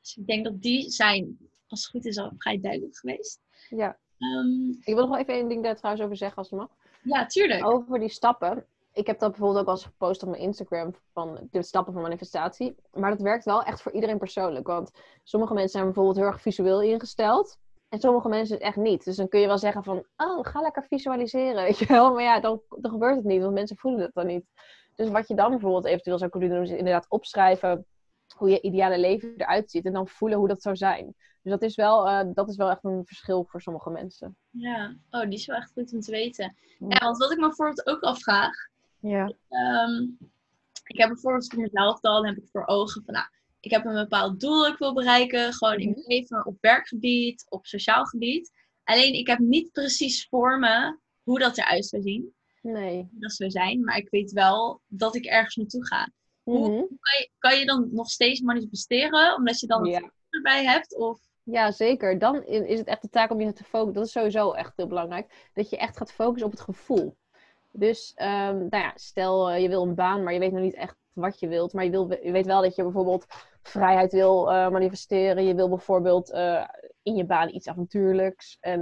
Dus ik denk dat die zijn, als het goed is, al vrij duidelijk geweest. Ja. Um, ik wil nog wel even één ding daar trouwens over zeggen, als het mag. Ja, tuurlijk. Over die stappen. Ik heb dat bijvoorbeeld ook al eens gepost op mijn Instagram van de stappen van manifestatie. Maar dat werkt wel echt voor iedereen persoonlijk. Want sommige mensen zijn bijvoorbeeld heel erg visueel ingesteld. En sommige mensen echt niet. Dus dan kun je wel zeggen van, oh, ga lekker visualiseren, [laughs] weet je wel. Maar ja, dan, dan gebeurt het niet, want mensen voelen het dan niet. Dus wat je dan bijvoorbeeld eventueel zou kunnen doen, is inderdaad opschrijven hoe je ideale leven eruit ziet. En dan voelen hoe dat zou zijn. Dus dat is wel, uh, dat is wel echt een verschil voor sommige mensen. Ja, oh, die is wel echt goed om te weten. Ja, want wat ik me bijvoorbeeld ook afvraag. Ja. Ehm, ik heb bijvoorbeeld voor mezelf al, dan heb ik voor ogen van, nou, ik heb een bepaald doel dat ik wil bereiken. Gewoon in mijn mhm. leven, op werkgebied, op sociaal gebied. Alleen ik heb niet precies voor me hoe dat eruit zou zien. Nee. Dat zou zijn, maar ik weet wel dat ik ergens naartoe ga. Hoe, mhm. kan, je, kan, je, dan nog steeds manifesteren, omdat je dan ja. het erbij hebt? Of... Ja, zeker. Dan is het echt de taak om je te focussen. Dat is sowieso echt heel belangrijk. Dat je echt gaat focussen op het gevoel. Dus um, nou ja, stel uh, je wil een baan, maar je weet nog niet echt wat je wilt. Maar je, wil, je weet wel dat je bijvoorbeeld vrijheid wil uh, manifesteren. Je wil bijvoorbeeld uh, in je baan iets avontuurlijks. En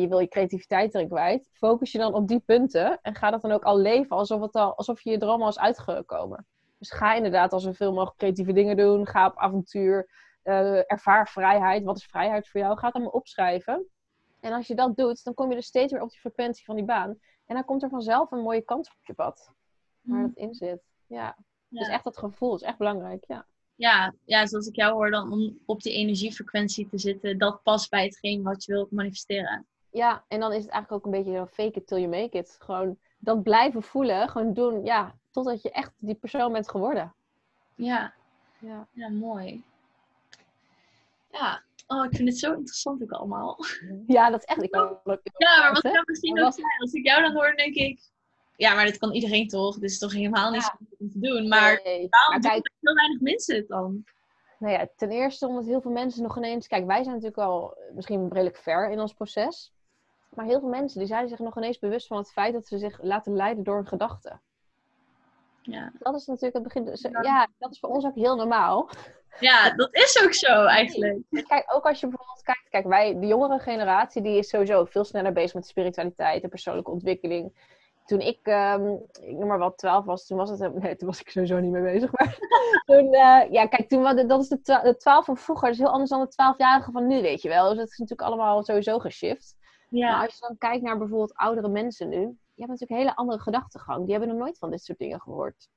je wil je creativiteit erin kwijt. Focus je dan op die punten. En ga dat dan ook al leven alsof, het al, alsof je je droom al is uitgekomen. Dus ga inderdaad al zoveel mogelijk creatieve dingen doen. Ga op avontuur. ervaar vrijheid. Wat is vrijheid voor jou? Ga het allemaal opschrijven. En als je dat doet, dan kom je dus steeds weer op die frequentie van die baan. En dan komt er vanzelf een mooie kans op je pad. Waar dat in zit. Ja. Dus echt dat gevoel is echt belangrijk, ja. Ja, ja, zoals ik jou hoor, dan om op die energiefrequentie te zitten, dat past bij hetgeen wat je wilt manifesteren. Ja, en dan is het eigenlijk ook een beetje zo fake it till you make it. Gewoon dat blijven voelen, gewoon doen, ja, totdat je echt die persoon bent geworden. Ja, ja, ja mooi. Ja, oh, ik vind het zo interessant ook allemaal. Ja, dat is echt. Ik kan ja, maar wat zou misschien ook zijn? Als ik jou dan hoor, denk ik, ja, maar dat kan iedereen toch? Dus toch helemaal niet ja. om te doen. Maar nee. waarom maar kijk, heel weinig mensen het dan? Nou ja, ten eerste omdat heel veel mensen nog ineens... Kijk, wij zijn natuurlijk al misschien redelijk ver in ons proces. Maar heel veel mensen die zijn zich nog ineens bewust van het feit dat ze zich laten leiden door een gedachte. Ja. Dat is natuurlijk het begin. Dus, ja. dat is voor ons ook heel normaal. Ja, dat is ook zo [laughs] eigenlijk. Kijk, ook als je bijvoorbeeld kijkt, kijk, wij, de jongere generatie, die is sowieso veel sneller bezig met spiritualiteit en persoonlijke ontwikkeling toen ik, um, ik noem maar wat, 12 was, toen was het, [laughs] nee, toen was ik sowieso niet mee bezig. Maar [laughs] toen, uh, ja, kijk, toen, dat is de, 12 van vroeger, dat is heel anders dan de 12-jarige van nu, weet je wel. Dus dat is natuurlijk allemaal sowieso geshift. Ja. Maar als je dan kijkt naar bijvoorbeeld oudere mensen nu, die hebben natuurlijk een hele andere gedachtegang. Die hebben nog nooit van dit soort dingen gehoord.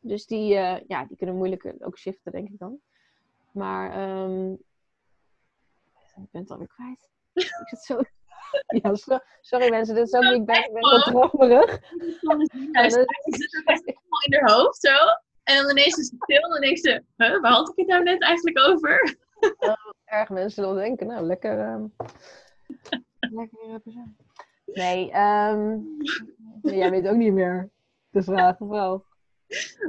Dus die, uh, ja, die kunnen moeilijk ook shiften, denk ik dan. Maar, um, ik ben het alweer kwijt. [laughs] ik zit zo [laughs] Ja, sorry mensen, dit is ook niet ben, ik ben zo dromerig. Ja, ze zit ook helemaal in haar hoofd zo. En dan ineens is het stil en dan denkt ze, huh, waar had ik het nou net eigenlijk over? Oh, erg mensen dan denken, nou lekker. Um, lekker Nee, um, jij weet ook niet meer de vraag, of wel?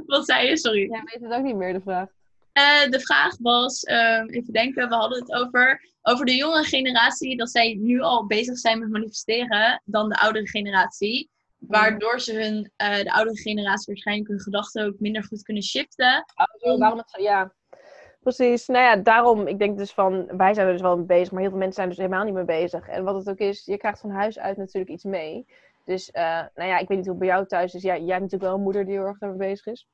Wat zei je, sorry? Jij weet het ook niet meer, de vraag. Uh, de vraag was, uh, even denken, we hadden het over, over de jonge generatie, dat zij nu al bezig zijn met manifesteren dan de oudere generatie. Waardoor ze hun, uh, de oudere generatie waarschijnlijk hun gedachten ook minder goed kunnen shiften. Oh, waarom het, ja, precies. Nou ja, daarom, ik denk dus van, wij zijn er dus wel mee bezig, maar heel veel mensen zijn dus helemaal niet mee bezig. En wat het ook is, je krijgt van huis uit natuurlijk iets mee. Dus, uh, nou ja, ik weet niet hoe bij jou thuis is. Ja, jij hebt natuurlijk wel een moeder die heel erg daarmee bezig is.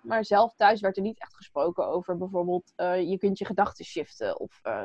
Maar zelf thuis werd er niet echt gesproken over bijvoorbeeld, uh, je kunt je gedachten shiften. Of uh,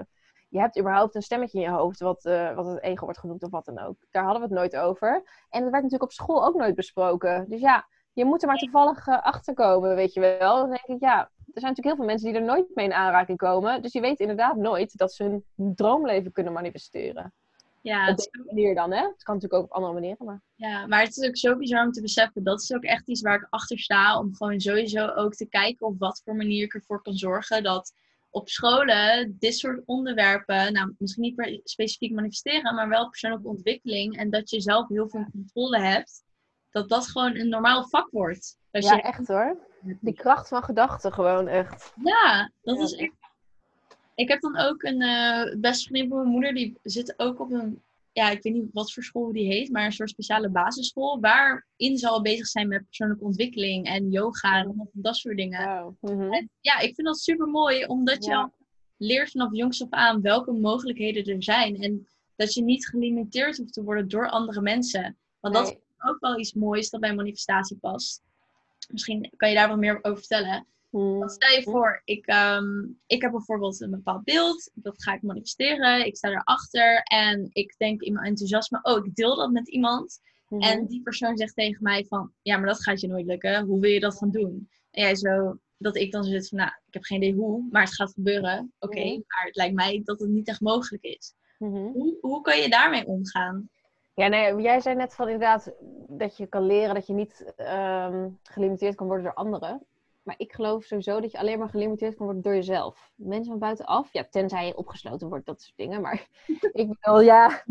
je hebt überhaupt een stemmetje in je hoofd, wat, wat het ego wordt genoemd of wat dan ook. Daar hadden we het nooit over. En dat werd natuurlijk op school ook nooit besproken. Dus ja, je moet er maar toevallig achter komen, weet je wel. Dan denk ik, ja, er zijn natuurlijk heel veel mensen die er nooit mee in aanraking komen. Dus je weet inderdaad nooit dat ze hun droomleven kunnen manifesteren. Ja, op deze manier dan, hè? Het kan natuurlijk ook op andere manieren, maar... Ja, maar het is ook zo bizar om te beseffen. Dat is ook echt iets waar ik achter sta. Om gewoon sowieso ook te kijken op wat voor manier ik ervoor kan zorgen dat op scholen dit soort onderwerpen, nou misschien niet per specifiek manifesteren, maar wel persoonlijke ontwikkeling en dat je zelf heel veel controle hebt, dat dat gewoon een normaal vak wordt. ja, je... echt hoor. Die kracht van gedachten gewoon echt. Ja, dat is echt ik heb dan ook een uh, beste vriendin van mijn moeder, die zit ook op een, ja, ik weet niet wat voor school die heet, maar een soort speciale basisschool, waarin ze al bezig zijn met persoonlijke ontwikkeling en yoga en dat soort dingen. Mhm. en, ja, ik vind dat super mooi, omdat je leert vanaf jongs af aan welke mogelijkheden er zijn. En dat je niet gelimiteerd hoeft te worden door andere mensen. Want dat is ook wel iets moois dat bij manifestatie past. Misschien kan je daar wat meer over vertellen. Hmm. stel je voor, ik, ehm, ik heb bijvoorbeeld een bepaald beeld, dat ga ik manifesteren, ik sta erachter en ik denk in mijn enthousiasme, oh, ik deel dat met iemand. Hmm. En die persoon zegt tegen mij van, ja, maar dat gaat je nooit lukken, hoe wil je dat gaan doen? En jij zo, dat ik dan zit van, nou, ik heb geen idee hoe, maar het gaat gebeuren. Oké, hmm. maar het lijkt mij dat het niet echt mogelijk is. Hoe, hoe kan je daarmee omgaan? Ja, nee, jij zei net van inderdaad dat je kan leren dat je niet um, gelimiteerd kan worden door anderen. Maar ik geloof sowieso dat je alleen maar gelimiteerd kan worden door jezelf. Mensen van buitenaf, ja, tenzij je opgesloten wordt, dat soort dingen. Maar [laughs] ik bedoel, ja,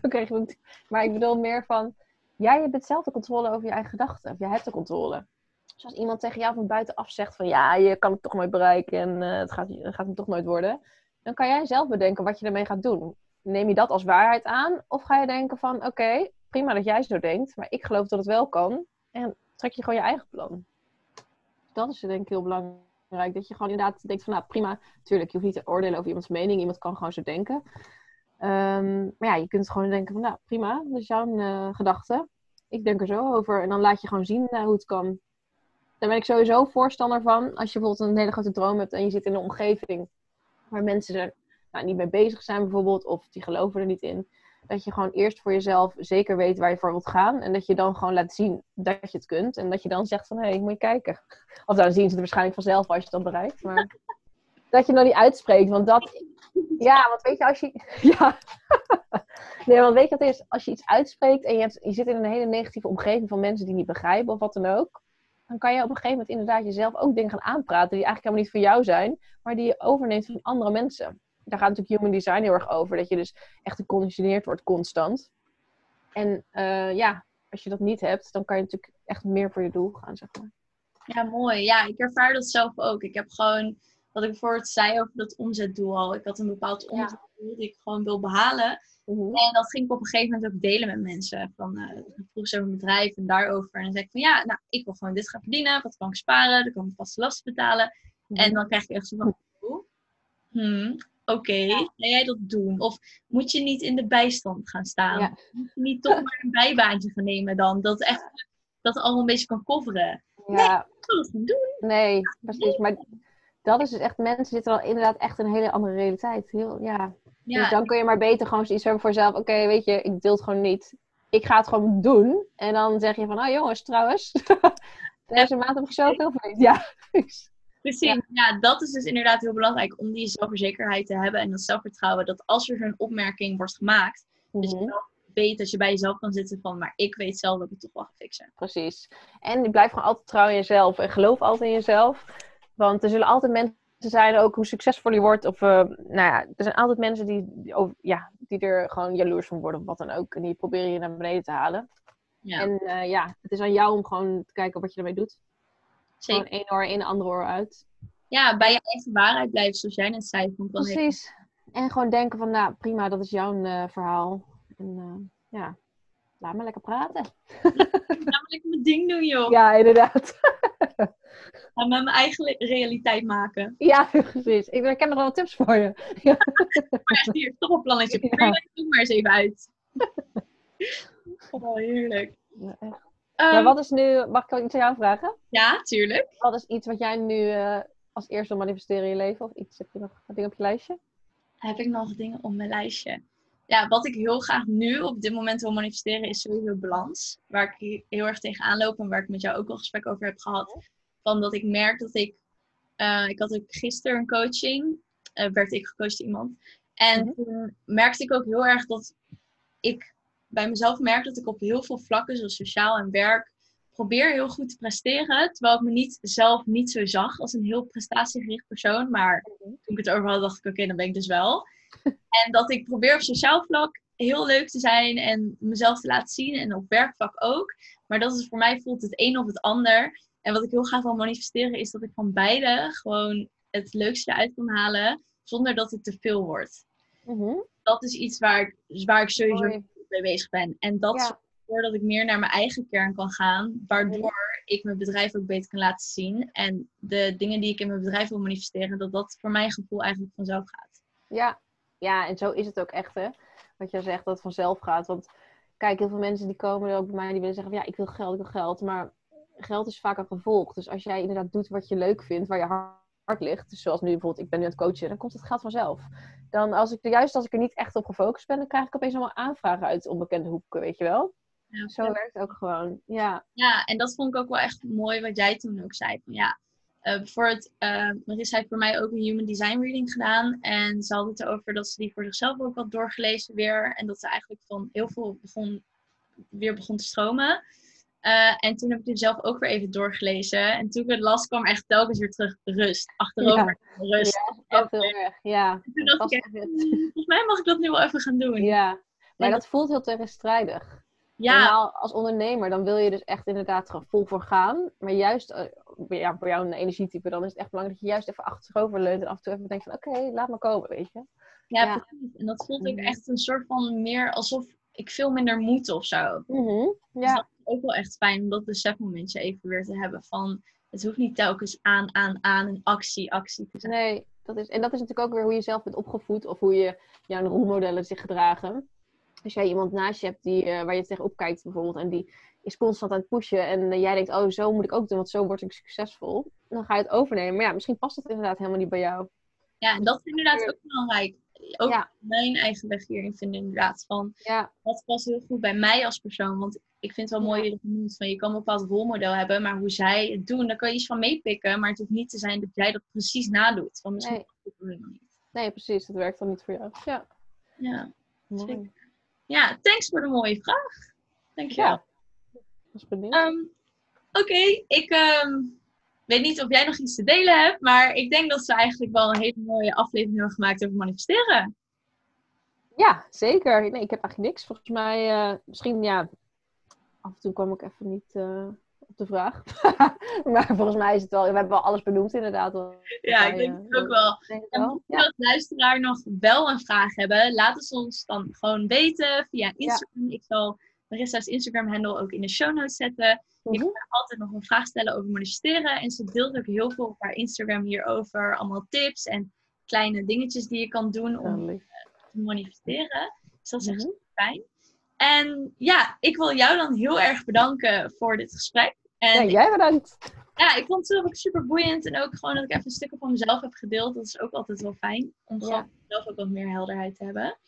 dan krijg je Maar ik bedoel meer van, ja, je hebt zelf de controle over je eigen gedachten. Of jij hebt de controle. Dus als iemand tegen jou van buitenaf zegt van, ja, je kan het toch nooit bereiken en uh, het, gaat, het gaat hem toch nooit worden. Dan kan jij zelf bedenken wat je ermee gaat doen. Neem je dat als waarheid aan? Of ga je denken van, oké, prima dat jij zo denkt, maar ik geloof dat het wel kan. En trek je gewoon je eigen plan dat is denk ik heel belangrijk. Dat je gewoon inderdaad denkt van, nou prima, tuurlijk, je hoeft niet te oordelen over iemands mening. Iemand kan gewoon zo denken. Ehm, maar ja, je kunt gewoon denken van, nou prima, dat is jouw uh, gedachte. Ik denk er zo over. En dan laat je gewoon zien uh, hoe het kan. Daar ben ik sowieso voorstander van. Als je bijvoorbeeld een hele grote droom hebt en je zit in een omgeving waar mensen er nou, niet mee bezig zijn bijvoorbeeld, of die geloven er niet in dat je gewoon eerst voor jezelf zeker weet waar je voor wilt gaan. En dat je dan gewoon laat zien dat je het kunt. En dat je dan zegt van, hé, hey, moet je kijken. Of dan zien ze het waarschijnlijk vanzelf als je het dan bereikt. Maar [laughs] dat je nog niet uitspreekt. Want dat... Ja, want weet je, als je... [laughs] Ja. nee, want weet je wat is? Als je iets uitspreekt en je, hebt, je zit in een hele negatieve omgeving van mensen die niet begrijpen of wat dan ook. Dan kan je op een gegeven moment inderdaad jezelf ook dingen gaan aanpraten die eigenlijk helemaal niet voor jou zijn. Maar die je overneemt van andere mensen daar gaat natuurlijk human design heel erg over. Dat je dus echt geconditioneerd wordt constant. En uh, ja, als je dat niet hebt, dan kan je natuurlijk echt meer voor je doel gaan, zeg maar. Ja, mooi. Ja, ik ervaar dat zelf ook. Ik heb gewoon, wat ik bijvoorbeeld zei over dat omzetdoel al. Ik had een bepaald omzetdoel dat ik gewoon wil behalen. Mhm. En dat ging ik op een gegeven moment ook delen met mensen. Van, uh, vroeg ze over mijn bedrijf en daarover. En dan zeg ik van ja, nou, ik wil gewoon dit gaan verdienen. Wat kan ik sparen? Dan kan ik vaste lasten betalen. Mhm. En dan krijg je echt zo van, hmm, oké, ga jij dat doen? Of moet je niet in de bijstand gaan staan? Moet je niet toch maar een bijbaantje gaan nemen dan? Dat echt dat allemaal een beetje kan coveren. Ja. Nee, dat doen. Nee, precies. Maar dat is dus echt, mensen zitten al inderdaad echt in een hele andere realiteit. Heel, ja. ja. Dus dan kun je maar beter gewoon zoiets hebben voor jezelf. Oké, weet je, ik deel het gewoon niet. Ik ga het gewoon doen. En dan zeg je van, oh jongens, trouwens. [laughs] Deze maand heb ik zoveel verdiend. Ja, [laughs] Precies, ja. dat is dus inderdaad heel belangrijk om die zelfverzekerheid te hebben en dat zelfvertrouwen. Dat als er zo'n opmerking wordt gemaakt, mm dat je mhm. weet dat je bij jezelf kan zitten van, maar ik weet zelf dat ik het toch wel ga fixen. Precies. En je blijft gewoon altijd trouw in jezelf en geloof altijd in jezelf. Want er zullen altijd mensen zijn, ook hoe succesvol je wordt. Of, uh, nou ja, er zijn altijd mensen die, die, ja, die er gewoon jaloers van worden of wat dan ook. En die proberen je naar beneden te halen. Ja. En uh, ja, het is aan jou om gewoon te kijken wat je ermee doet. Zeker. Gewoon één oor in, andere oor uit. ja, bij je eigen waarheid blijven, zoals jij net zei. Precies. En gewoon denken van, nou prima, dat is jouw eh, verhaal. En eh, ja, laat maar lekker praten. Namelijk mijn ding doen, joh. Ja, inderdaad. [laughs] Ga met mijn eigen realiteit maken. Ja, [laughs] precies. Ik, ik heb nog wel tips voor je. Ja. Maar echt hier, toch een plannetje. Ja. Ook maar eens even uit. [laughs] Oh, heerlijk. Ja, echt. Ehm, Maar wat is nu, mag ik ook iets aan jou vragen? Ja, tuurlijk. Wat is iets wat jij nu eh, als eerste wil manifesteren in je leven? Of iets, heb je nog een ding op je lijstje? Heb ik nog dingen op mijn lijstje? Ja, wat ik heel graag nu op dit moment wil manifesteren is sowieso balans. Waar ik heel erg tegenaan loop en waar ik met jou ook al gesprek over heb gehad. Van dat ik merk dat ik... eh, ik had ook gisteren een coaching. eh, werd ik gecoacht door iemand. En Mhm. toen merkte ik ook heel erg dat ik bij mezelf merk dat ik op heel veel vlakken, zoals sociaal en werk, probeer heel goed te presteren. Terwijl ik me niet, zelf niet zo zag als een heel prestatiegericht persoon. Maar toen ik het over had, dacht ik, oké, dan ben ik dus wel. [laughs] en dat ik probeer op sociaal vlak heel leuk te zijn en mezelf te laten zien. En op werkvlak ook. Maar dat is voor mij voelt het een of het ander. En wat ik heel graag wil manifesteren is dat ik van beide gewoon het leukste eruit kan halen. Zonder dat het te veel wordt. Mhm. Dat is iets waar ik, waar ik sowieso. Mee bezig ben. En dat Ja. zorgt ervoor dat ik meer naar mijn eigen kern kan gaan. Waardoor ik mijn bedrijf ook beter kan laten zien. En de dingen die ik in mijn bedrijf wil manifesteren, dat dat voor mijn gevoel eigenlijk vanzelf gaat. Ja. ja, en zo is het ook echt, hè? Wat jij zegt, dat het vanzelf gaat. Want kijk, heel veel mensen die komen er ook bij mij, die willen zeggen van ja, ik wil geld, ik wil geld. Maar geld is vaak een gevolg. Dus als jij inderdaad doet wat je leuk vindt, waar je hart ligt. Dus zoals nu bijvoorbeeld, ik ben nu aan het coachen, dan komt het geld vanzelf. Dan als ik, juist als ik er niet echt op gefocust ben, dan krijg ik opeens allemaal aanvragen uit onbekende hoeken, weet je wel? Ja, Zo werkt het ook gewoon. Ja. Ja, en dat vond ik ook wel echt mooi wat jij toen ook zei. Van ja, bijvoorbeeld, eh Marissa heeft voor mij ook een Human Design reading gedaan. En ze had het erover dat ze die voor zichzelf ook had doorgelezen weer. En dat ze eigenlijk van heel veel begon, weer begon te stromen. Eh, en toen heb ik die zelf ook weer even doorgelezen. En toen ik het las, kwam echt telkens weer terug rust. Achterover, rust. Echt heel erg. Ja. En toen dacht ik, echt, Fantastisch. "Hmm, volgens mij mag ik dat nu wel even gaan doen. Ja. Maar dat voelt heel tegenstrijdig. ja, Normaal als ondernemer, dan wil je dus echt inderdaad er vol voor gaan. Maar juist, eh, ja, voor jou een energietype, dan is het echt belangrijk dat je juist even achterover leunt en af en toe even denkt van, oké, laat maar komen, weet je. ja, ja. precies. En dat voelt ook Mhm. echt een soort van meer alsof ik veel minder moet of zo. Dus Ja, dat is ook wel echt fijn om dat besefmomentje even weer te hebben van het hoeft niet telkens aan, aan, aan en actie, actie te zijn. nee, dat is, en dat is natuurlijk ook weer hoe je zelf bent opgevoed of hoe je, jouw rolmodellen zich gedragen. Als jij iemand naast je hebt die, eh, waar je tegenop kijkt bijvoorbeeld en die is constant aan het pushen en eh, jij denkt, oh, zo moet ik ook doen, want zo word ik succesvol. Dan ga je het overnemen. Maar ja, misschien past het inderdaad helemaal niet bij jou. Ja, en dat is inderdaad ook belangrijk. Ook Ja. mijn eigen weg hierin vinden inderdaad van Ja, wat past heel goed bij mij als persoon. Want ik vind het wel mooi dat je noemt van je kan een bepaald rolmodel hebben, maar hoe zij het doen, daar kan je iets van meepikken. Maar het hoeft niet te zijn dat jij dat precies nadoet. Want misschien Nee. niet. nee, precies. Dat werkt dan niet voor jou. Ja, Ja. mooi. Ja, thanks voor de mooie vraag. Dankjewel. Ja. Was benieuwd. Ehm, Oké, ik ehm, weet niet of jij nog iets te delen hebt, maar ik denk dat ze eigenlijk wel een hele mooie aflevering hebben gemaakt over manifesteren. Ja, zeker. Nee, ik heb eigenlijk niks. Volgens mij, eh, misschien ja, af en toe kwam ik even niet eh, op de vraag. [laughs] maar volgens mij is het wel, we hebben wel alles benoemd inderdaad. Ja, ik denk het ook wel. Denk En mocht je Ja. als luisteraar nog wel een vraag hebben, laat het ons dan gewoon weten via Instagram. Ik zal Marissa's Instagram-handle ook in de show notes zetten. Je Mhm. haar altijd nog een vraag stellen over manifesteren. En ze deelt ook heel veel op haar Instagram hierover. Allemaal tips en kleine dingetjes die je kan doen om lief. te manifesteren. Dus dat is echt Mhm. super fijn. En ja, ik wil jou dan heel erg bedanken voor dit gesprek. En Ja, jij bedankt. ja, ik vond het zelf ook super boeiend. En ook gewoon dat ik even een stukje van mezelf heb gedeeld. Dat is ook altijd wel fijn. Om Ja. zelf ook wat meer helderheid te hebben.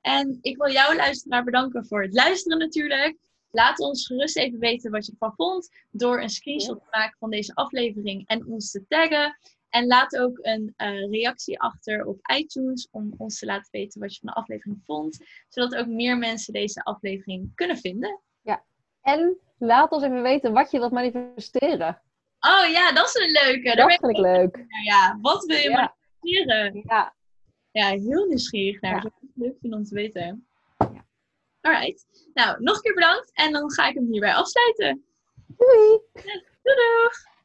En ik wil jou, luisteraar, bedanken voor het luisteren natuurlijk. Laat ons gerust even weten wat je ervan vond. Door een screenshot te maken van deze aflevering en ons te taggen. En laat ook een eh, reactie achter op iTunes om ons te laten weten wat je van de aflevering vond. Zodat ook meer mensen deze aflevering kunnen vinden. En laat ons even weten wat je wilt manifesteren. Oh ja, dat is een leuke. Dat vind ik leuk. naar, Ja, wat wil je Ja. manifesteren? Ja, Ja, heel nieuwsgierig naar. Ja. Ik echt leuk vinden om te weten. Alright. Nou, nog een keer bedankt. En dan ga ik hem hierbij afsluiten. doei! Doei doeg!